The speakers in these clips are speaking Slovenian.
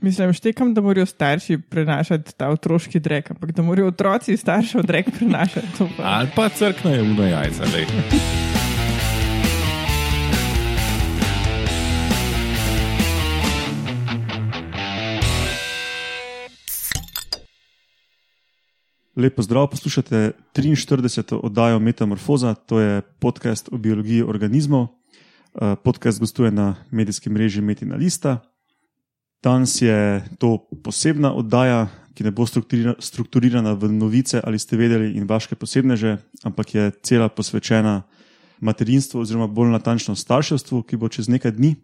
Mislim, štekam, da morajo starši prenašati ta otroški drek, ampak da morajo otroci staršev drek prenašati. to pa- Ali pa crkne je uno jajca. lej. Lepo zdrav, poslušate 43. oddajo Metamorfoza, to je podcast o biologiji organizmov. Eh, Podcast gostuje na medijskem mreži Metina Lista. Danes je to posebna oddaja, ki ne bo strukturira- strukturirana v novice ali ste vedeli in vaše posebneže, ampak je cela posvečena materinstvu, oziroma bolj natančno starševstvu, ki bo čez nekaj dni.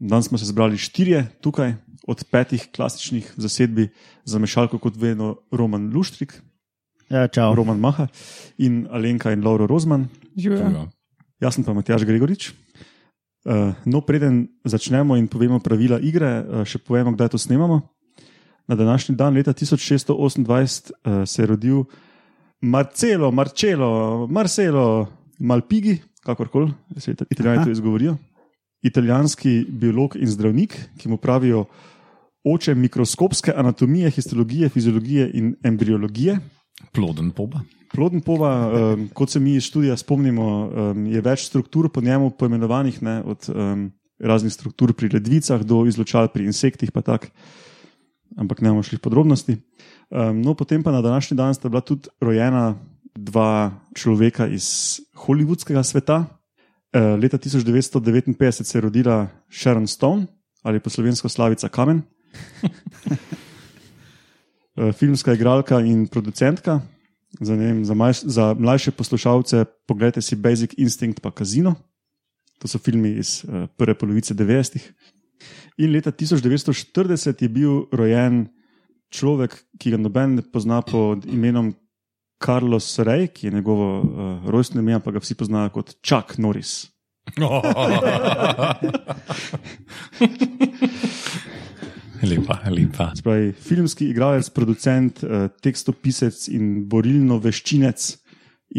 Danes smo se zbrali štirje tukaj, od petih klasičnih zasedbi, za mešalko, kot vedno, Roman Luštrik, Ja, čau. Roman Maha in Alenka in Lauro Rozman. Živijo. Jaz sem pa Matjaš Gregorič. Uh, no, preden začnemo in povemo pravila igre, uh, še povemo, kdaj to snemamo. Na današnji dan, leta 1628, uh, se je rodil Marcelo, Marcelo, Marcelo Malpigi, kakorkoli se ita- italijani Aha. to izgovorijo. Italijanski biolog in zdravnik, ki mu pravijo oče mikroskopske anatomije, histologije, fiziologije in embriologije. Ploden poba. Ploden pova, um, kot se mi iz študija spomnimo, um, je več struktur po njemu poimenovanih, ne, od um, raznih struktur pri ledvicah do izločal pri insektih, pa tak. Ampak ne bomo šli v podrobnosti. Um, no, potem pa na današnji dan sta bila tudi rojena dva človeka iz hollywoodskega sveta. Uh, leta 1959 se je rodila Sharon Stone ali po slovensko Slavica Kamen. Uh, filmska igralka in producentka. Za, vem, za, mlajš, za mlajše poslušalce, pogledajte si Basic Instinct pa Casino. To so filmi iz uh, prve polovice 90-ih. In leta 1940 je bil rojen človek, ki ga noben ne pozna pod imenom Carlos Rej, ki je njegovo uh, rojstno ime, pa ga vsi poznajo kot Chuck Norris. lepa, lepa. Spravi, filmski igralec, producent, uh, tekstopisec in borilno veščinec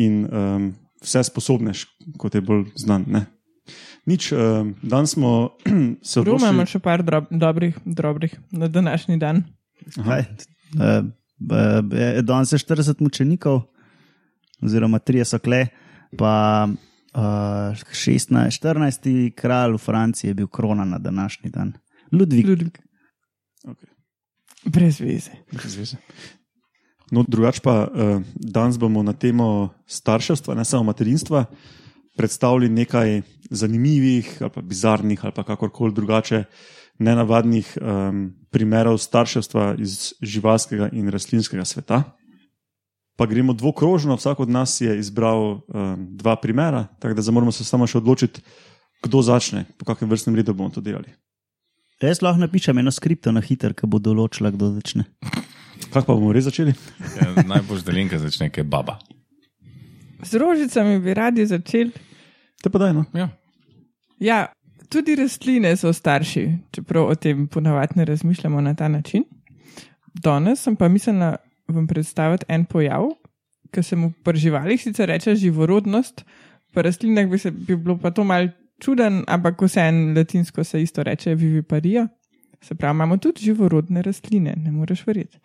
in um, vse sposobnež, kot je bolj znan. Ne? Nič, um, danes smo se odločili. ima še par drob, dobrih, dobrih na današnji dan. Kaj? Uh, Danes je 40 mučenikov, oziroma 3 so kle, pa uh, 16, 14. kralj v Franciji je bil krona na današnji dan. Ludvik. Ludvik. Okay. Brez veze. Brez veze. No, drugače pa uh, danes bomo na temo starševstva, ne samo materinstva, predstavili nekaj zanimivih ali pa bizarnih ali pa kakorkoli drugače nenavadnih um, primerov starševstva iz živalskega in rastlinskega sveta. Pa gremo dvokrožno, vsak od nas je izbral um, dva primera, tako da moramo se samo še odločiti, kdo začne, po kakšnem vrstnem redu bomo to delali. Jaz lahko napišem eno skripto na hiter, ki bo določila, kdo začne. Kako pa bomo res začeli? Ja, najbolj delinka začne, kaj je baba. Z rožicami bi radi začeli. Te pa daj, no. Ja. Ja, tudi rastline so starši, čeprav o tem ponavadi ne razmišljamo na ta način. Danes sem pa mislila vam predstaviti en pojav, ki se mu pri živalih sicer reče živorodnost, pri rastlinah bi, se, bi bilo pa to mal čuden, ampak vseeno latinsko se isto reče viviparija. Se pravi, imamo tudi živorodne rastline, ne moreš verjeti.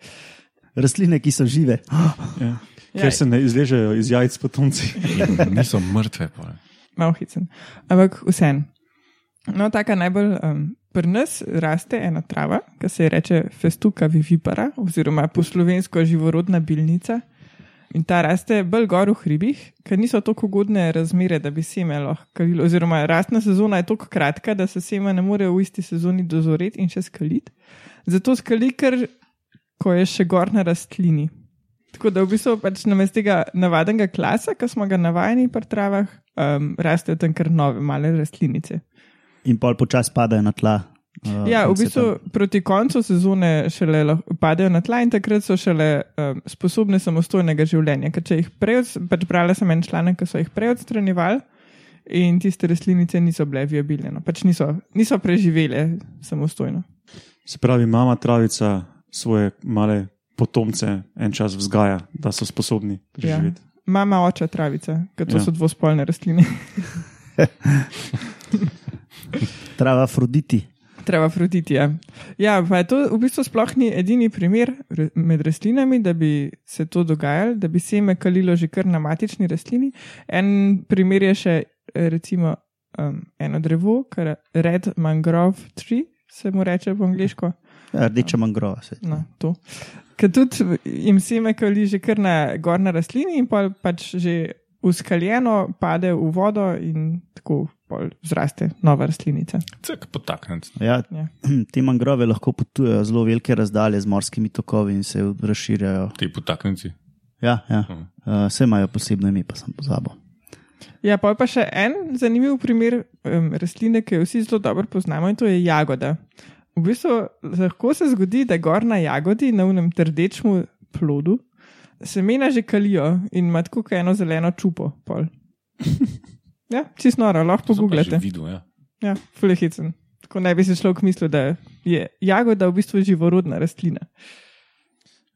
Rastline, ki so žive. Ja. Ja. Ker se ne izležejo iz jajc potomci. Niso mrtve. pol. malo hicen. Ampak vseeno. No, taka najbolj um, pri nas raste ena trava, ki se ji reče festuka vivipara, oziroma po slovensko živorodna bilnica. In ta raste bolj gor v hribih, ker niso tako ugodne razmere, da bi seme lahko kalilo. Oziroma, rastna sezona je tako kratka, da se sema ne more v isti sezoni dozoreti in še skaliti. Zato skali, ker ko je še gor na rastlini. Tako da v bistvu pač namesto tega navadnega klasa, ki smo ga navajeni pri travah, um, rastejo tam kar nove male rastlinice. In pol počasi padajo na tla. Uh, Ja, v in se bistvu proti koncu sezone šele padajo na tla in takrat so šele um, sposobne samostojnega življenja. Ker če jih prej, od- pač brala sem en članek, ki so jih prej odstranjevali in tiste rastlinice niso bile viabilne, no, pač niso, niso preživele samostojno. Se pravi, mama travica svoje male potomce en čas vzgaja, da so sposobni preživeti. Mama oča travica, ker to Ja. ja. so dvospolne rastline. Trava Afroditi. Hermafroditija. Ja, pa je to v bistvu sploh ni edini primer med rastlinami, da bi se to dogajalo, da bi seme kalilo že kar na matični rastlini. En primer je še eh, recimo um, eno drevo, kar je Red Mangrove Tree, se mu reče po angliško. Ja, Rdeča mangrova. se- No, to. Ker tudi jim seme kali že kar na gorna rastlini in pa pač že uskaljeno pade v vodo in tako zraste nova rastlinica. Cek potaknec. Ja, Ja. te mangrove lahko potujejo zelo velike razdalje z morskimi tokovi in se razširjajo. Ti potaknenci. Ja, ja. Uh, vse imajo posebno ime, pa sem pozabil. Ja, pa je pa še en zanimiv primer um, rastline, ki jo vsi zelo dobro poznamo in to je jagoda. V bistvu lahko se zgodi, da gor na jagodi, na unem trdečmu plodu, semena že kalijo in ima tako eno zeleno čupo. Ja, čisto noro, lahko pogooglate. Videl, ja. Ja, fulehicen. Tako naj bi si človek mislil, da je jagoda v bistvu živorodna rastlina.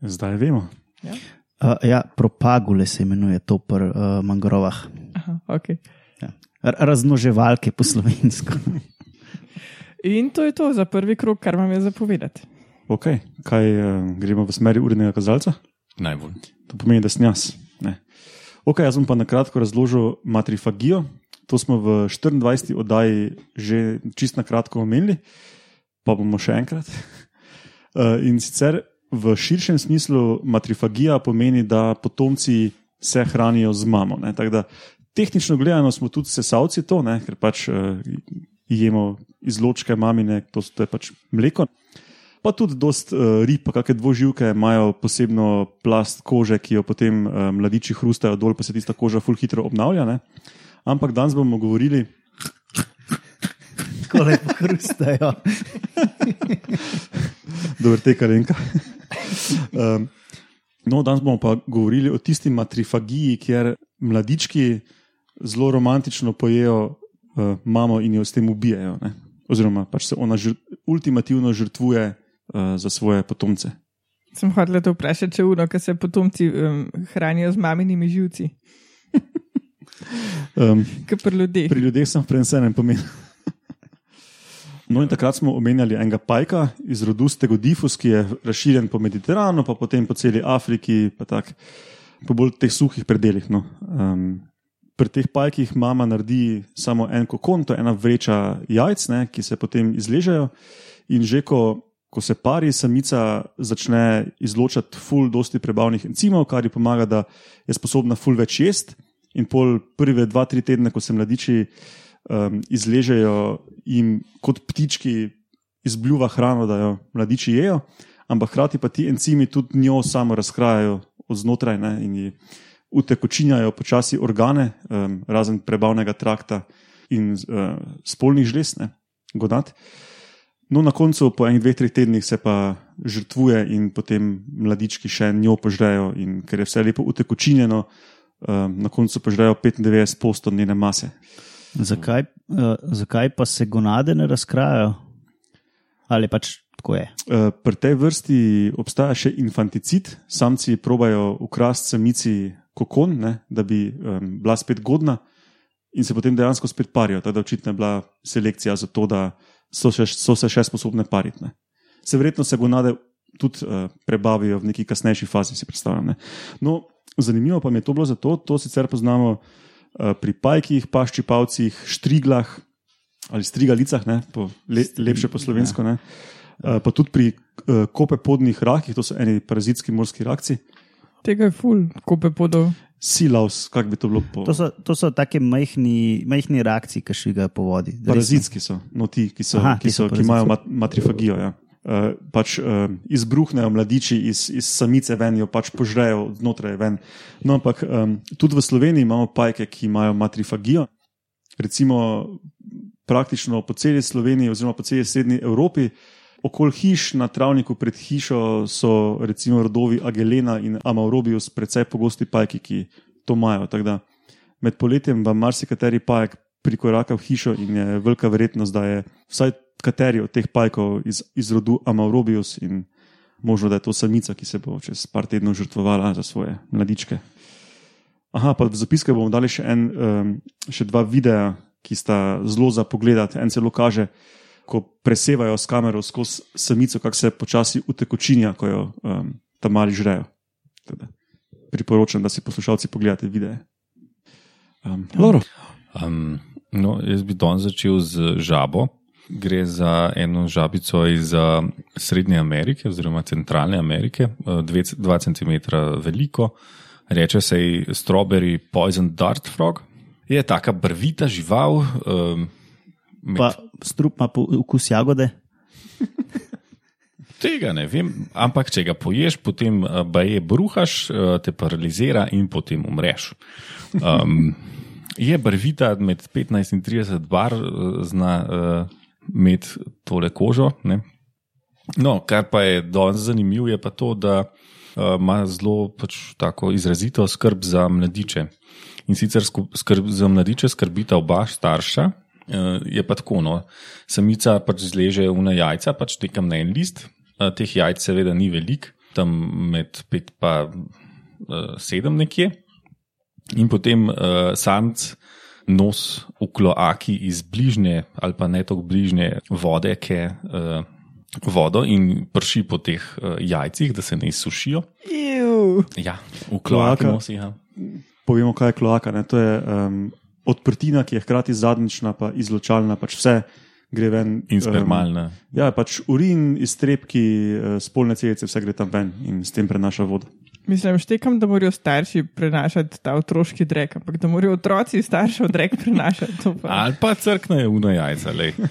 Zdaj vemo. Uh, ja, propagule se imenuje to pri uh, mangrovah. Aha, okay. Ja. Raznoževalke po slovensko. In to je to za prvi krok, kar vam je zapovedati. Okay. Kaj uh, gremo v smeri urnega kazalca? Najbolj. To pomeni, da sem jaz. Ne. Ok, jaz bom pa na kratko razložil matrifagijo. To smo v 24. oddaji že čist na kratko omenili, pa bomo še enkrat. Uh, in sicer v širšem smislu matrifagija pomeni, da potomci se hranijo z mamo. ne. Tako da tehnično gledano smo tudi sesalci to, ne, ker pač uh, jemo izločke mamine, to, to je pač mleko. Pa tudi dost uh, rib, pa kakšne dvoživke imajo posebno plast kože, ki jo potem uh, mladiči hrustajo dol, pa se tista koža ful hitro obnavlja. Ne? Ampak danes bomo govorili, Tako lepo hrustajo. dobro, te karenka. um, no, danes bomo pa govorili o tisti matrifagiji, kjer mladički zelo romantično pojejo uh, mamo in jo s tem ubijajo. Ne? Oziroma, pač se ona žr ultimativno žrtvuje uh, za svoje potomce. Sem hotel to vprašati, če uno, ker se potomci um, hranijo z maminimi živci, Um, kot pri ljudeh. Pri ljudeh sem prenesenem pomenu. No, in takrat smo omenjali enega pajka iz rodu Stegodifus, ki je razširjen po Mediteranu, pa potem po celi Afriki, pa tako po bolj teh suhih predeljih. No. Um, pri teh pajkih mama naredi samo en kokon, to je ena vreča jajc, ne, ki se potem izležejo. In že ko, ko se pari, samica začne izločati ful dosti prebavnih encimov, kar ji pomaga, da je sposobna ful več jesti. In pol prve dva, tri tedne, ko se mladiči um, izležejo in kot ptički izbljuva hrano, da jo mladiči jejo, ampak hkrati pa ti encimi tudi njo samo razkrajajo od znotraj ne, in ji utekočinjajo počasi organe, um, razen prebavnega trakta in uh, spolnih žlez, ne, godat. No, na koncu, po enih dveh, treh tednih, se pa žrtvuje in potem mladički še njo požrejo, in ker je vse lepo utekočinjeno, um, na koncu požrejo 95% njene mase. Zakaj, uh, zakaj pa se gonade ne razkrajajo? Ali pač tako je? Uh, Pri tej vrsti obstaja še infanticid, samci probajo ukrasti samici kokon, ne, da bi um, bila spet godna, in se potem dejansko spet parijo. Tako da očitno je bila selekcija za to, da so, še, so se še sposobne pariti. Ne. Se verjetno se gonade tudi uh, prebavijo v neki kasnejši fazi, si predstavljam. Ne. No, zanimivo pa mi je to bilo zato, to sicer poznamo uh, pri pajkih, paščipavcih, štriglah ali strigalicah, ne, po, le, lepše po slovensko. Ne. Uh, pa tudi pri uh, kopepodnih rakih, to so eni parazitski morski rakci, Tega je ful, kope podov. silaus, kako bi to bilo po To so, to so take majhni, majhni reakcije, ki švigajo po vodi. Res, Parazitski so, no ti, ki, so, Aha, ki, so so, ki imajo mat, matrifagijo. Ja. Uh, pač uh, izbruhnejo mladiči iz, iz samice ven, jo pač požrejo znotraj ven. No, ampak um, tudi v Sloveniji imamo pajke, ki imajo matrifagijo. Recimo, praktično po celi Sloveniji, oziroma po celi srednji Evropi, okoli hiš na travniku pred hišo so recimo rodovi Agelena in Amaurobius, precej pogosti pajki, ki to imajo. Da med poletjem vam marsikateri pajek prikoraka v hišo in je velika verjetnost, da je vsaj kateri od teh pajkov iz, iz rodu Amaurobius in možno, da je to samica, ki se bo čez par tednov žrtvovala za svoje mladičke. Aha, pa v zapiske bomo dali še, en, um, še dva videa, ki sta zelo za pogled. En celo kaže, ko presevajo s kamero skozi samico, kako se počasi utekočinja, ko jo um, tam mali žrejo. Teda, priporočam, da si poslušalci pogledate videe. Um, Loro, Um, no, jaz bi danes začel z žabo. Gre za eno žabico iz uh, Srednje Amerike, oziroma Centralne Amerike, 2 cm veliko, reče se ji Strawberry Poison Dart Frog. Je taka brvita žival. Um, med- Pa strup ima okus jagode. Tega ne vem, ampak če ga poješ, potem uh, baje bruhaš, uh, te paralizira in potem umreš. Um, je barvita med 15 in 30 bar, zna uh, imeti tole kožo. Ne? No, kar pa je danes zanimivo, je pa to, da uh, ima zelo pač, tako izrazito skrb za mladiče. In sicer skrb za mladiče skrbita oba starša. Uh, je pa tako, no, samica pač zleže v jajca, pač tekam na en list. Uh, teh jajc seveda ni veliko, tam med pet pa uh, sedem nekje. In potem uh, samc nos v kloaki iz bližnje ali pa ne tako bližnje vode, ki je uh, vodo in prši po teh uh, jajcih, da se ne izsušijo. Iu. Ja, v kloaki nosi. Ja. povemo, kaj je kloaka. Ne? To je um, odprtina, ki je hkrati zadnjična, pa izločalna, pač vse gre ven. In Um, spermalna. ja, pač urin, iztrebki, eh, spolne celice, vse gre tam ven in s tem prenaša vodo. Mislim, štekam, da morajo starši prenašati ta otroški drek, ampak da morajo otroci staršev drek prenašati. pa- Ali pa crknejo v jajca. lej.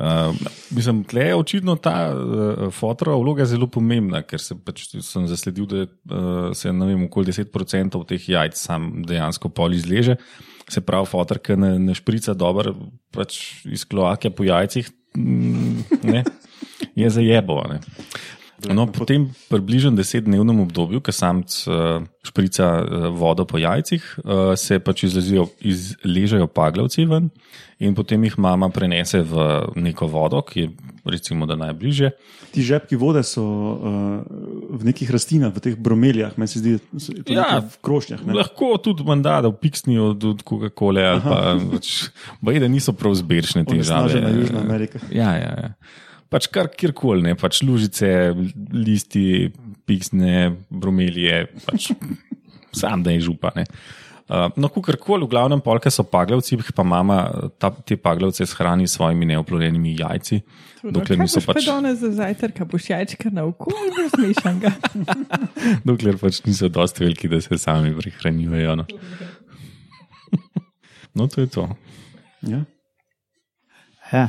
Uh, mislim, tle je očitno ta uh, fotora vloga zelo pomembna, ker se pač, sem zasledil, da uh, se ne vem, okoli 10% teh jajc sam dejansko pol izleže. Se pravi, fotor, ki ne, ne šprica dobro pač iz kloake po jajcih, mm, ne, je zajebo. Ne. No, po tem približno desetdnevnem obdobju, ko samc uh, šprica uh, vodo po jajcih, uh, se pač izlezijo, izležejo paglavci ven in potem jih mama prenese v neko vodo, ki je recimo da najbližje. Ti žepki vode so uh, v nekih rastlinah, v teh bromelijah, meni se zdi, da Ja, v krošnjah. Ne? Lahko tudi manda, da piksnijo od, od Coca-Cola ali pa pač, baje, da niso prav zbirčne te žabe. Ja, ja, ja. Pač kar kjerkoli, ne, pač lužice, listi, piksne, bromelije, pač sam da je župa. Ne. Uh, no, kakorkoli, v glavnem, polke so paglavci, jih pa mama ta, te paglavce shrani s svojimi neoplojenimi jajci. Dokler Kaj niso pač, danes za zajtrk, boš jajčka na oko in razmešan ga. dokler pač niso dosti veliki, da se sami prihranjujejo. No. no, to je to. Ja. Ja,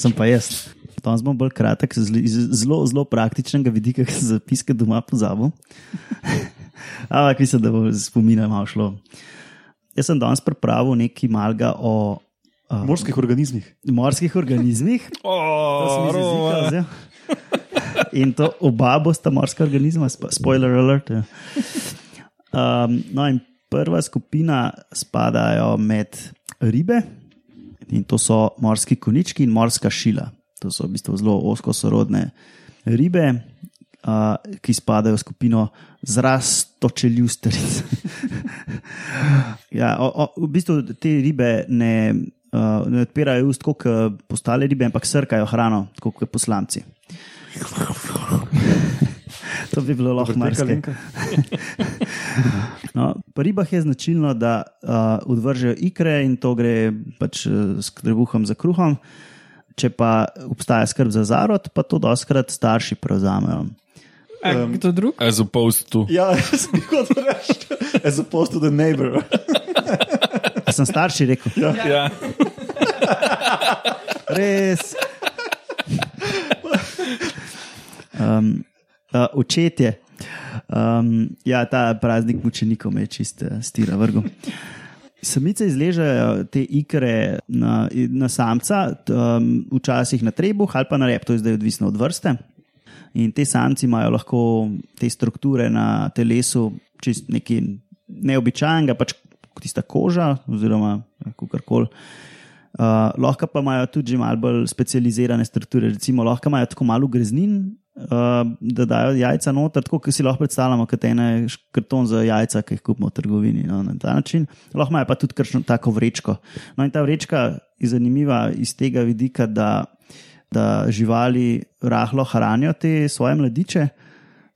sem pa jaz. Danes bom bolj kratek, iz zelo, zelo praktičnega vidika, ki sem zapiske doma pozabil. Ampak mislim, da bo spomina malo šlo. Jaz sem danes pripravil nekaj malga o V morskih organizmih. morskih organizmih. Oh, vzel. In to oba bosta morska organizma, spo- spoiler alert. ja. Um, no, in prva skupina spadajo med ribe, in to so morski konički in morska šila. To so v bistvu zelo oskosorodne ribe, uh, ki spadajo v skupino zrastočeljusteric. ja, o, o, v bistvu te ribe ne, uh, ne odpirajo ust kot ostale ribe, ampak srkajo hrano, kot poslanci. to bi bilo lahko marsikaj. No, pri ribah je značilno, da uh, odvržejo ikre in to gre pač uh, s trebuhom za kruhom. Če pa obstaja skrb za zarod, pa to doskrat starši prevzamejo. A, kdo drug? As opposed to. Ja, sem hotel reči, as opposed to the neighbor. A sem starši rekel, Ja. res. Um, uh, očetje. Um, ja, ta praznik mučenikov me je čist uh, stira vrgo. Samice izležejo te ikre na, na samca, um, včasih na trebuh ali pa na rep, to je zdaj odvisno od vrste. In te samci imajo lahko te strukture na telesu, čist nekaj neobičajnega, pač tista koža, oziroma kako koli. Uh, lahko pa imajo tudi malo bolj specializirane strukture, recimo lahko imajo tako malo greznin, uh, da dajo jajca noter, tako kot si lahko predstavljamo, kot š- karton za jajca, ki jih kupimo v trgovini. No, na ta način. Lahko imajo pa tudi kakšno tako vrečko. No, in ta vrečka je zanimiva iz tega vidika, da da živali rahlo hranijo te svoje mladiče,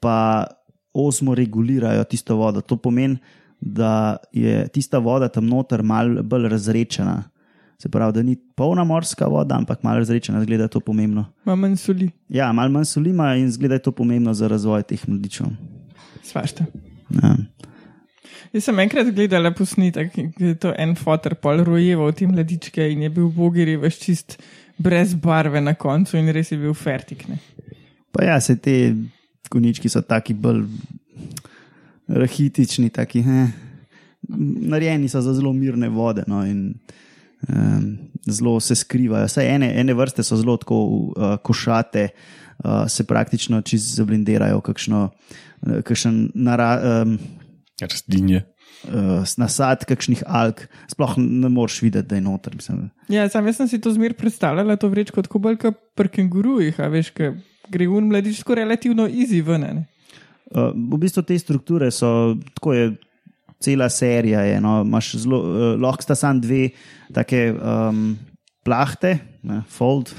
pa osmo regulirajo tisto vodo. To pomeni, da je tista voda tam noter malo bolj razrečena. Se pravi, da ni polna morska voda, ampak malo razrečena, zgleda to pomembno. Ima manj soli, Ja, malo manj solima in zgleda to pomembno za razvoj teh mladičev. svašta. Ja. Jaz sem enkrat gledala posnetek, ki je to en fotor pol rojeval te mladičke in je bil bogiri veš čist brez barve na koncu in res je bil fertik. Ne? Pa ja, se te konički so taki bolj rahitični, taki, eh, narejeni so za zelo mirne vode. No, in, um, zelo se skrivajo. Saj ene, ene vrste so zelo tako uh, košate, uh, se praktično čez zablindirajo, kakšno, uh, kakšen nara, um, Rastlinje. uh, nasad, kakšnih alg. Sploh ne moreš videti, da je noter. Mislim. Ja, sam jaz sem si to zmer predstavljala, to vrečko kot kot pri kengurujih, a veš, ka gre un mladič tako relativno easy ven. Ne? Uh, v bistvu te strukture so tako je. Cela serija je, no, imaš zelo, uh, lahko sta samo dve, take um, plahte, ne, fold.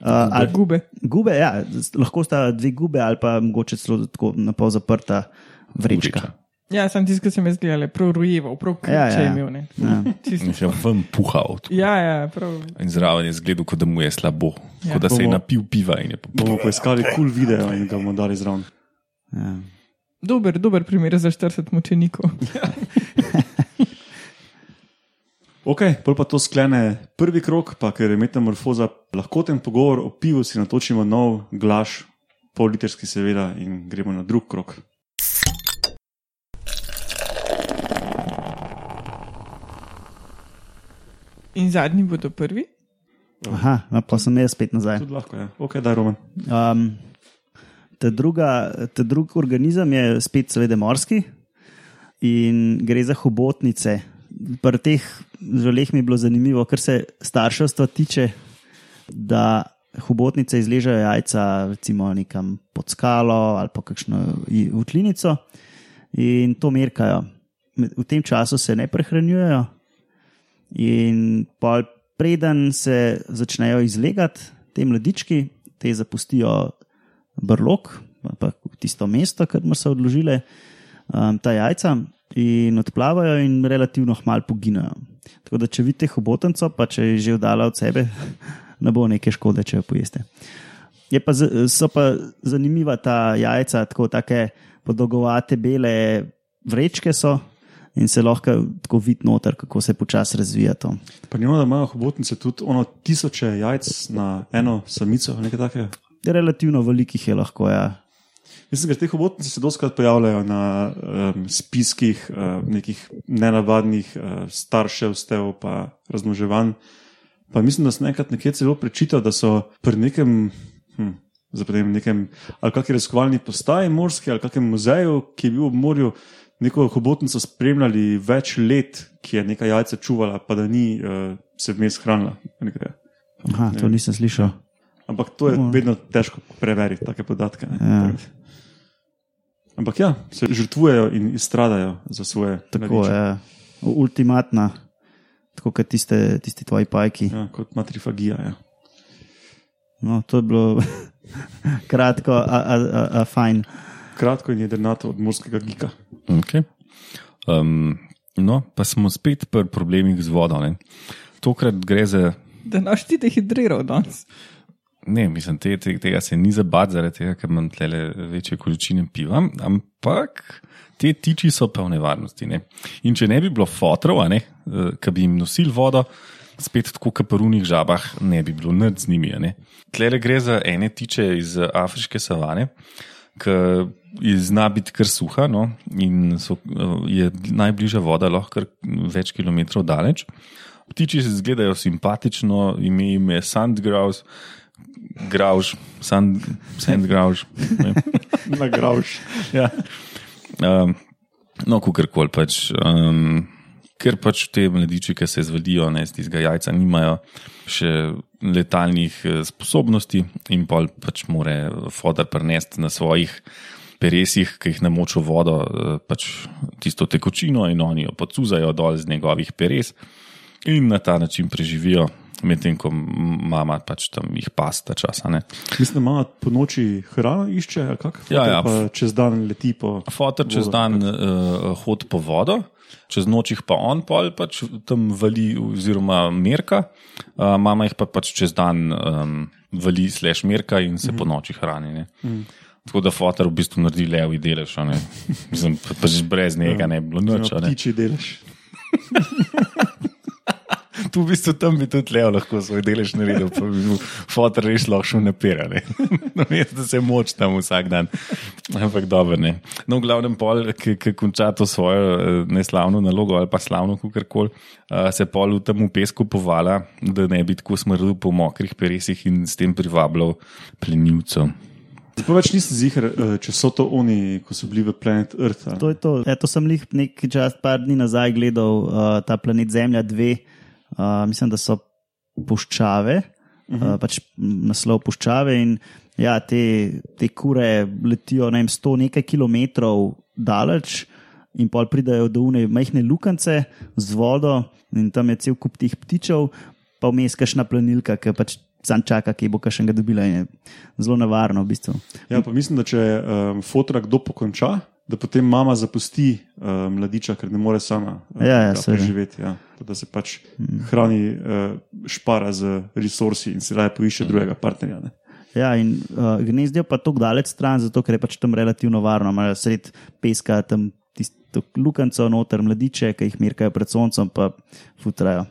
uh, ali, Gube. gube, ja, lahko sta dve gube, ali pa mogoče celo tako na pol zaprta vrečka. Vreča. Ja, sam tisti, ki sem jaz gledala, prav rojeval, prav ključe Ja, ja, ja. ja. je imel. Ne? Ja. Še ven puhal. Ja, ja, prav. In zraven je zgledal, kot da mu je slabo, Ja. ja, kot da se je napil piva. in je pa- Bomo poiskali kul cool video in ga bomo dali zraven. Ja. Dober, dober primer za 40 mučenikov. Ok, pol pa to sklene prvi krok, pa ker je metamorfoza lahkoten pogovor o pivu, si natočimo nov glaš, pol literski seveda, in gremo na drug krok. In zadnji bodo prvi. Aha, no, pa sem jaz spet nazaj. Tudi lahko je. Ok, daj Roman. Um, ta, druga, ta drugi organizem je spet, seveda, morski in gre za hobotnice. Pri teh želeh mi je bilo zanimivo, kar se starševstva tiče, da hobotnice izležejo jajca, recimo nekam pod skalo ali pa kakšno utlinico in to merkajo. V tem času se ne prehranjujejo, in preden se začnejo izlegati te mladički, te zapustijo brlog, tisto mesto, kjer so odložile um, ta jajca in odplavajo, in relativno hmal poginejo. Tako da, če vidite hobotnico, pa če je že vdala od sebe, ne bo neke škode, če jo pojeste. Je pa, z- so pa zanimiva ta jajca, tako take podolgovate bele vrečke so. In se lahko tako vidi noter, kako se počasi razvija to. Pa njeno, da imajo hobotnice tudi ono tisoče jajc na eno samico, nekaj takega. Relativno velikih je lahko, ja. Mislim, da te hobotnice se doskrat pojavljajo na um, spiskih um, nekih nenavadnih uh, starševstev, pa razmnoževanj. Pa mislim, da sem enkrat nekje celo prečital, da so pri nekem, hm, zaprem, nekem ali kakšni raziskovalni postaji morski ali kakšnem muzeju, ki je bil ob morju, neko hobotnico spremljali več let, ki je nekaj jajca čuvala, pa da ni uh, se vmes hranila. Aha, to nisem slišal. Ampak to je No. vedno težko preveriti, take podatke. ne. Ja. Ampak ja, se žrtvujejo in izstradajo za svoje Tako je. Ultimatna, tako kot tiste, tisti tvoji pajki. Ja, kot matrifagija. Ja. No, to je bilo kratko, a, a, a, a fajn. Kratko in jedrnato od morskega gika. Okay. Um, no, pa smo spet pri problemih z vodo. Ne. Tokrat gre za. Da naš ti dehidriral danes. Ne, mislim, te, te, tega se ni zabati, zaradi tega, ker imam tle večje količine piva, ampak te tiči so pa v nevarnosti. Ne. In če ne bi bilo fotrov, ne, eh, ki bi jim nosili vodo, spet tako kot pri unih žabah, ne bi bilo nič z njimi. Tle gre za ene tiče iz afriške savane, ki zna biti kar suha no, in so, eh, je najbližja voda lahko več kilometrov daleč. Ptiči se izgledajo simpatično, ime jim je Sandgraus, Grauž, Sand, ne. Na gravš. Ja. Um, no, kakorkoli pač. Um, ker pač te mladiči, ki se zvalijo, ne z tistega jajca, nimajo še letalnih eh, sposobnosti in pol pač more fodar prenesti na svojih peresih, ki jih namočijo vodo, eh, pač tisto tekočino in oni jo podcuzajo dol z njegovih peres in na ta način preživijo medtem ko mama pač tam jih pasta časa. Ne. Mislim, da mama po noči hrano išče, ali kak? Ja, ja. Čez dan leti po. Fotor čez dan uh, hod po vodo, čez noč jih pa on pol pač tam vali, oziroma merka, uh, mama jih pa pač čez dan um, vali, sleš merka in se mm -hmm. po noči hrani. Ne. Tako da fotor v bistvu naredi levi delež, ne. Mislim, pa, pač brez njega ne bi bilo noč. a ne. Ptiči delež. Tu v bistvu tam bi tudi Leo lahko svoj delež naredil, pa bi bil fotor res lahko šel napirane. No, veš, da se moč tam vsak dan. Ampak dobro ne. No, v glavnem pol, ki, ki konča to svojo eh, neslavno nalogo ali pa slavno, kakorkoli, uh, se pol v tem v pesku povala, da ne bi tako smrl po mokrih peresih in s tem privabljal plenilcev. Pa več nisem zihar, eh, če so to oni, ko so bili v Planet Earth. ali? To je to. Eto sem jih nekaj čas, par dni nazaj gledal uh, ta planet Zemlja 2. Uh, mislim, da so puščave, uh -huh. uh, pač naslov puščave. In ja, te, te kure letijo ne vem, 100 nekaj kilometrov daleč. In pol pridajo do une majhne lukance z vodo, in tam je cel kup teh ptičev, pa vmes kašna plenilka, ki pač sam čaka, ki bo kašnega dobila. In je zelo nevarno, v bistvu. Ja, pa mislim, da če um, fotora kdo pokonča, da potem mama zapusti um, mladiča, ker ne more sama um, Ja, ja, preživeti. Ja. Da se pač hrani, uh, špara z resursi in si raje poišče drugega partnerja. Ne. Ja, in uh, gnezdijo pa tako daleč stran, zato ker je pač tam relativno varno. Imajo sred peska tam tisto lukanco, noter mladiče, ki jih mirkajo pred soncem, pa futrajo.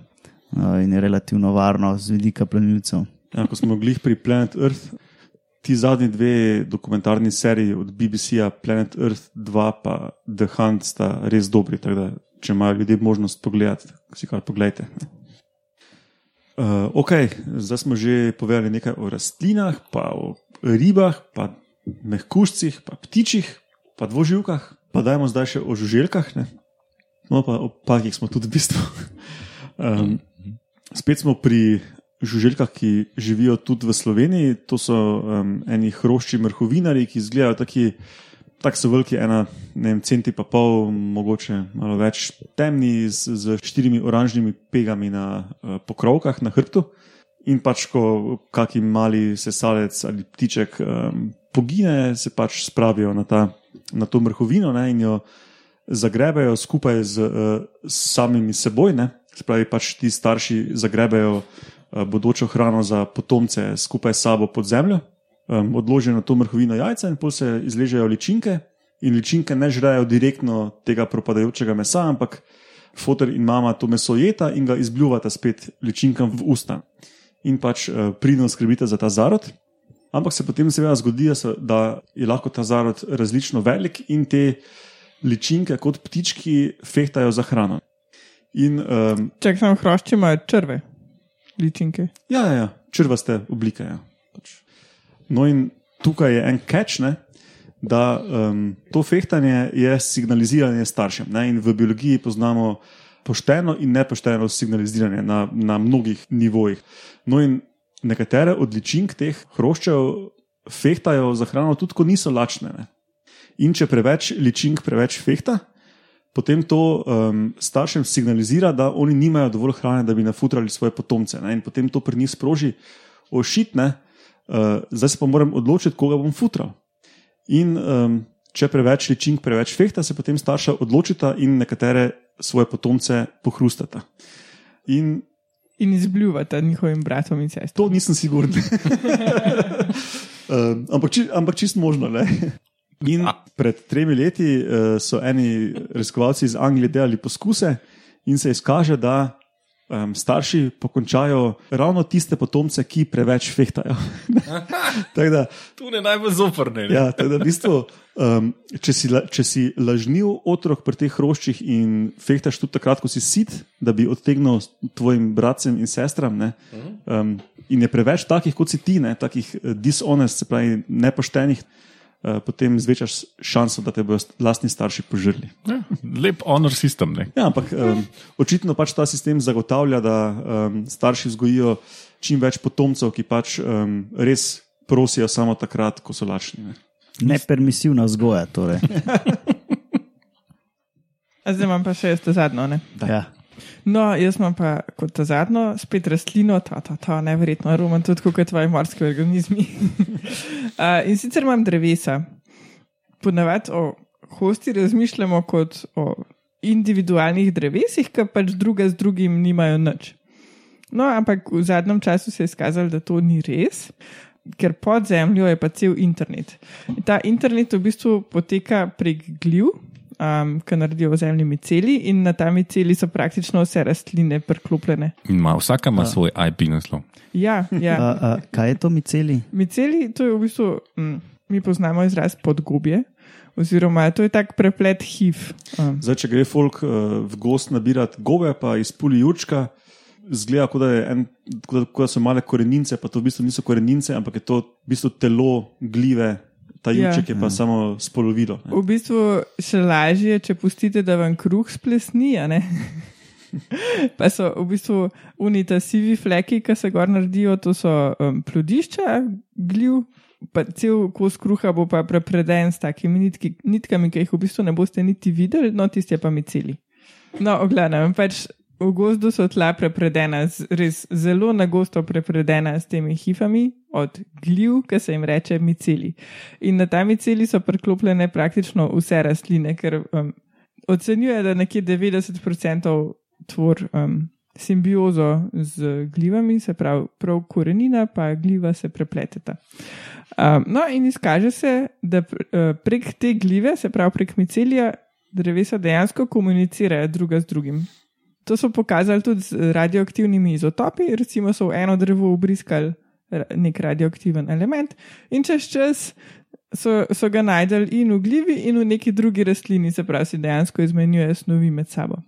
Uh, in je relativno varno z vidika plenilcev. Ja, ko smo bili pri Planet Earth, ti zadnji dve dokumentarni seriji od BBC-ja, Planet Earth 2 pa The Hunt, sta res dobri. Da, če imajo ljudje možnost pogledati, si kar pogledajte. Uh, ok, zdaj smo že povedali nekaj o rastlinah, pa o ribah, pa mehkužcih, pa ptičih, pa dvoživkah, pa dajmo zdaj še o žuželkah. Ne? No, pa o pakih smo tudi v bistvu. Um, spet smo pri žuželkah, ki živijo tudi v Sloveniji. To so um, eni hrošči mrhovinari, ki izgledajo tako so veliki, ena, ne vem, centi pa pol, mogoče malo več temni, z, z štirimi oranžnimi pegami na uh, pokrovkah, na hrbtu. In pač, ko kaki mali sesalec ali ptiček um, pogine, se pač spravijo na, ta, na to mrhovino ne, in jo zagrebejo skupaj z uh, samimi seboj. Ne. Se pravi, pač ti starši zagrebejo uh, bodočo hrano za potomce skupaj s sabo pod zemljo, um, odložijo na to mrhovino jajca in pol se izležejo ličinke. In ličinke ne žrejo direktno tega propadajočega mesa, ampak fotor in mama to meso jeta in ga izbljuvata spet ličinkam v usta. In pač uh, pridno skrbite za ta zarod. Ampak se potem seveda zgodi, da je lahko ta zarod različno velik in te ličinke kot ptički fehtajo za hrano. In um, Čak samo hrošči imajo črve, ličinke. Ja, ja, ja črvaste oblike. Ja. Pač. No, in tukaj je en catch, ne, da um, to fehtanje je signaliziranje staršem. Ne, in v biologiji poznamo pošteno in nepošteno signaliziranje na, na mnogih nivojih. No, in nekatere od ličink teh hroščev fehtajo za hrano, tudi ko niso lačne. Ne. In če preveč ličink preveč fehta, potem to um, staršem signalizira, da oni nimajo dovolj hrane, da bi nafutrali svoje potomce. Ne? In potem to pri njih sproži ošitne, uh, zdaj se pa moram odločiti, koga bom futral. In um, če preveč ličink preveč fehta, se potem starša odločita in nekatere svoje potomce pohrustata. In In izbljuvata njihovim bratom in sestram. to nisem siguren. um, ampak, či, ampak čist možno. Ne? In pred tremi leti uh, so eni raziskovalci iz Anglije delali poskuse in se izkaže, da um, starši pokončajo ravno tiste potomce, ki preveč fehtajo. Da, Tu je najbolj zoprne. ja, da v bistvu, um, če, si, če si lažniv otrok pri teh hroščih in fehtaš tudi takrat, ko si sit, da bi odtegnil tvojim bratcem in sestram, ne, um, in je preveč takih, kot si ti, ne, takih eh, dishonest, se pravi nepoštenih, potem zvečaš šanso, da te bodo lastni starši požrli. Ja, lep honor sistem. Ne? Ja, ampak um, očitno pač ta sistem zagotavlja, da um, starši vzgojijo čim več potomcev, ki pač um, res prosijo samo takrat, ko so lačni. Ne. Nepermisivna vzgoja. Torej. Zdaj imam pa še jaz to zadnjo. Ne? Ja. No, jaz imam pa kot ta zadnjo spet rastlino, ta, ta, ta neverjetno roman, tudi kot tvoji morski organizmi. uh, in sicer imam drevesa. Ponavadi o hosti razmišljamo kot o individualnih drevesih, ki pač druga z drugim nimajo nič. No, ampak v zadnjem času se je izkazalo, da to ni res, ker pod zemljo je pa cel internet. In ta internet v bistvu poteka prek gljiv, um, ki naredijo v zemlji miceli, in na ta miceli so praktično vse rastline priklopljene. In ima, vsaka ima svoj IP naslov. Ja, ja. A, a, kaj je to miceli? Miceli, to je v bistvu, mm, mi poznamo izraz podgobje, oziroma to je tak preplet HIV. Um, Zdaj, če gre folk uh, v gost nabirati gobe, pa izpuli jučka, zgleda, kot da, je en, kot da, kot da so male korenince, pa to v bistvu niso korenince, ampak je to v bistvu telo gljive, ta Ja. juček je pa samo spolovilo. ne. v bistvu še lažje, če pustite, da vam kruh splesni. a ne? Pa so v bistvu unita sivi fleki, ki se gor naredijo, to so um, plodišča, gljiv, pa cel kos kruha bo pa prepreden s takimi nitki, nitkami, ki jih v bistvu ne boste niti videli, no tiste pa mi celi. No, ogledam, pač v gozdu so tla prepredena, res zelo nagosto prepredena s temi hifami od gljiv, ki se jim reče miceli. In na ta miceli so priklopljene praktično vse rastline, ker um, ocenjuje, da nekje 90% tvor um, simbiozo z glivami, se pravi, prav korenina pa gljiva se prepleteta. Um, no, in izkaže se, da eh, prek te gljive, se pravi prek micelija, drevesa dejansko komunicirajo druga z drugim. To so pokazali tudi z radioaktivnimi izotopi, recimo so v eno drevo obriskali nek radioaktiven element, in čez čas so, so ga najdel in v gljivi, in v neki drugi rastlini, se pravi, si dejansko izmenjujejo snovi med sabo.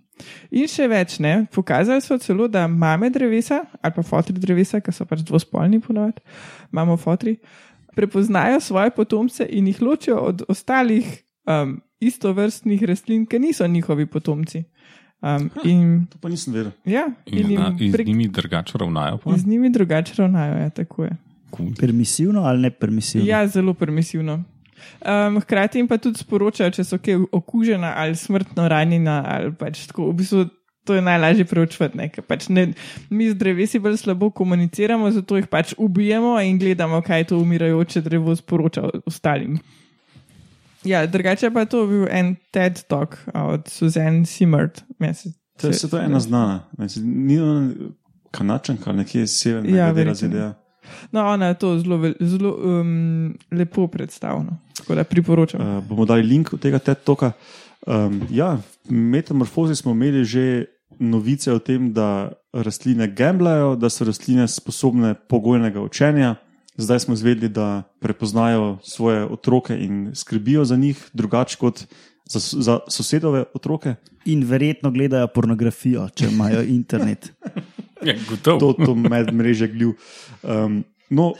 In še več, ne, pokazali so celo, da mame drevesa ali pa fotri drevesa, ki so pač dvospolni, ponovadi, imamo fotri, prepoznajo svoje potomce in jih ločijo od ostalih um, istovrstnih rastlin, ki niso njihovi potomci. Um, in, To pa nisem vedel. ja, In, in in, jim in z njimi drugače ravnajo. pa? z njimi drugače ravnajo, ja, tako je. Cool. Permisivno ali ne permisivno? Ja, zelo permisivno. Um, hkrati jim pa tudi sporočajo, če so kaj okužena ali smrtno ranjena. Ali pač tako, v bistvu to je najlažje preučiti. ne, ker Pač ne, mi z drevesi bolj slabo komuniciramo, zato jih pač ubijemo in gledamo, kaj to umirajoče drevo sporoča ostalim. Ja, drugače pa je to bil en TED talk od Suzanne Simard. To je, se, to ena znana. Ni ona kanačanka, nekje iz severnega Ja, dela. ZDA. No, ona je to zelo, zelo um, lepo predstavila. Tako da priporočam. Uh, bomo dali link od tega TED toka. Um, ja, v metamorfozi smo imeli že novice o tem, da rastline gamblajo, da so rastline sposobne pogojnega učenja. Zdaj smo izvedeli, da prepoznajo svoje otroke in skrbijo za njih, drugače kot za, za sosedove otroke. In verjetno gledajo pornografijo, če imajo internet. Ja, gotovo. to, to medmreže gljiv. Um, no,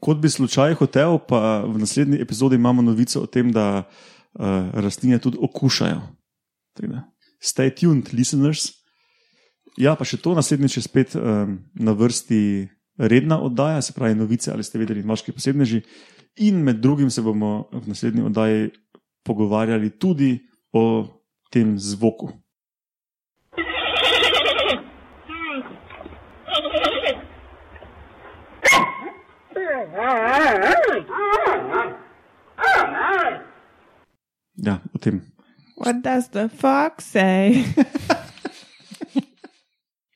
kot bi slučaj hotel, pa v naslednji epizodi imamo novico o tem, da uh, rastline tudi okušajo. Tako da, Stay tuned, listeners. Ja, pa še to naslednjič je spet um, na vrsti redna oddaja, se pravi novice ali ste vedeli, vaški posebneži. In med drugim se bomo v naslednji oddaji pogovarjali tudi o tem zvoku. Ja, o tem. What does the fox say?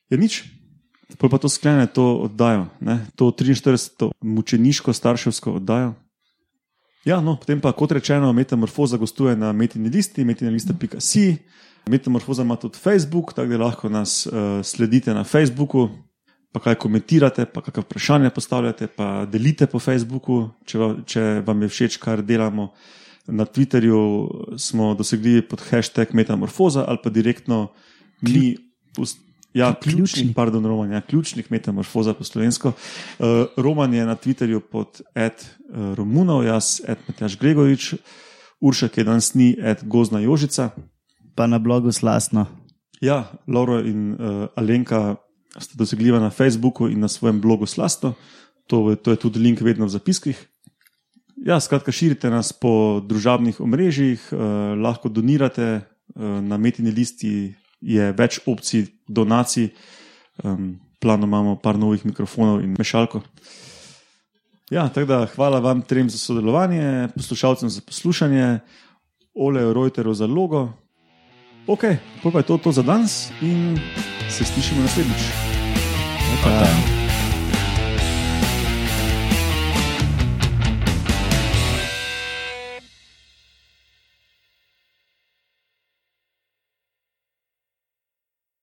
Je nič. Pol pa to sklene to oddajo, ne? to 43. mučeniško starševsko oddajo. Ja, no, potem pa, kot rečeno, Metamorfoza gostuje na metini listi, metinalista.si. Metamorfoza ima tudi Facebook, tako da lahko nas uh, sledite na Facebooku, pa kaj komentirate, pa kakšne vprašanja postavljate, pa delite po Facebooku, če, va, če vam je všeč, kar delamo. Na Twitterju smo dosegli pod hashtag Metamorfoza ali pa direktno mi. Ja, Ključni. ključni, pardon, Roman, ja, ključnih metamorfoza po slovensko. Uh, Roman je na Twitterju pod Ed uh, Romunov, jaz Ed Matjaš Gregorič, Urša, ki je danes ni Ed Gozna Jožica. Pa na blogu slasno. Ja, Laura in uh, Alenka sta dosegljiva na Facebooku in na svojem blogu Slasto. To, to je tudi link vedno v zapiskih. Ja, skratka, širite nas po družabnih omrežjih, uh, lahko donirate uh, na metini listi je več opcij donacij. Um, plano imamo par novih mikrofonov in mešalko. Ja, da hvala vam trem za sodelovanje, poslušalcem za poslušanje, Ole Reuteru za logo. Ok, pa je to, to za danes in se slišimo naslednjič. Pa,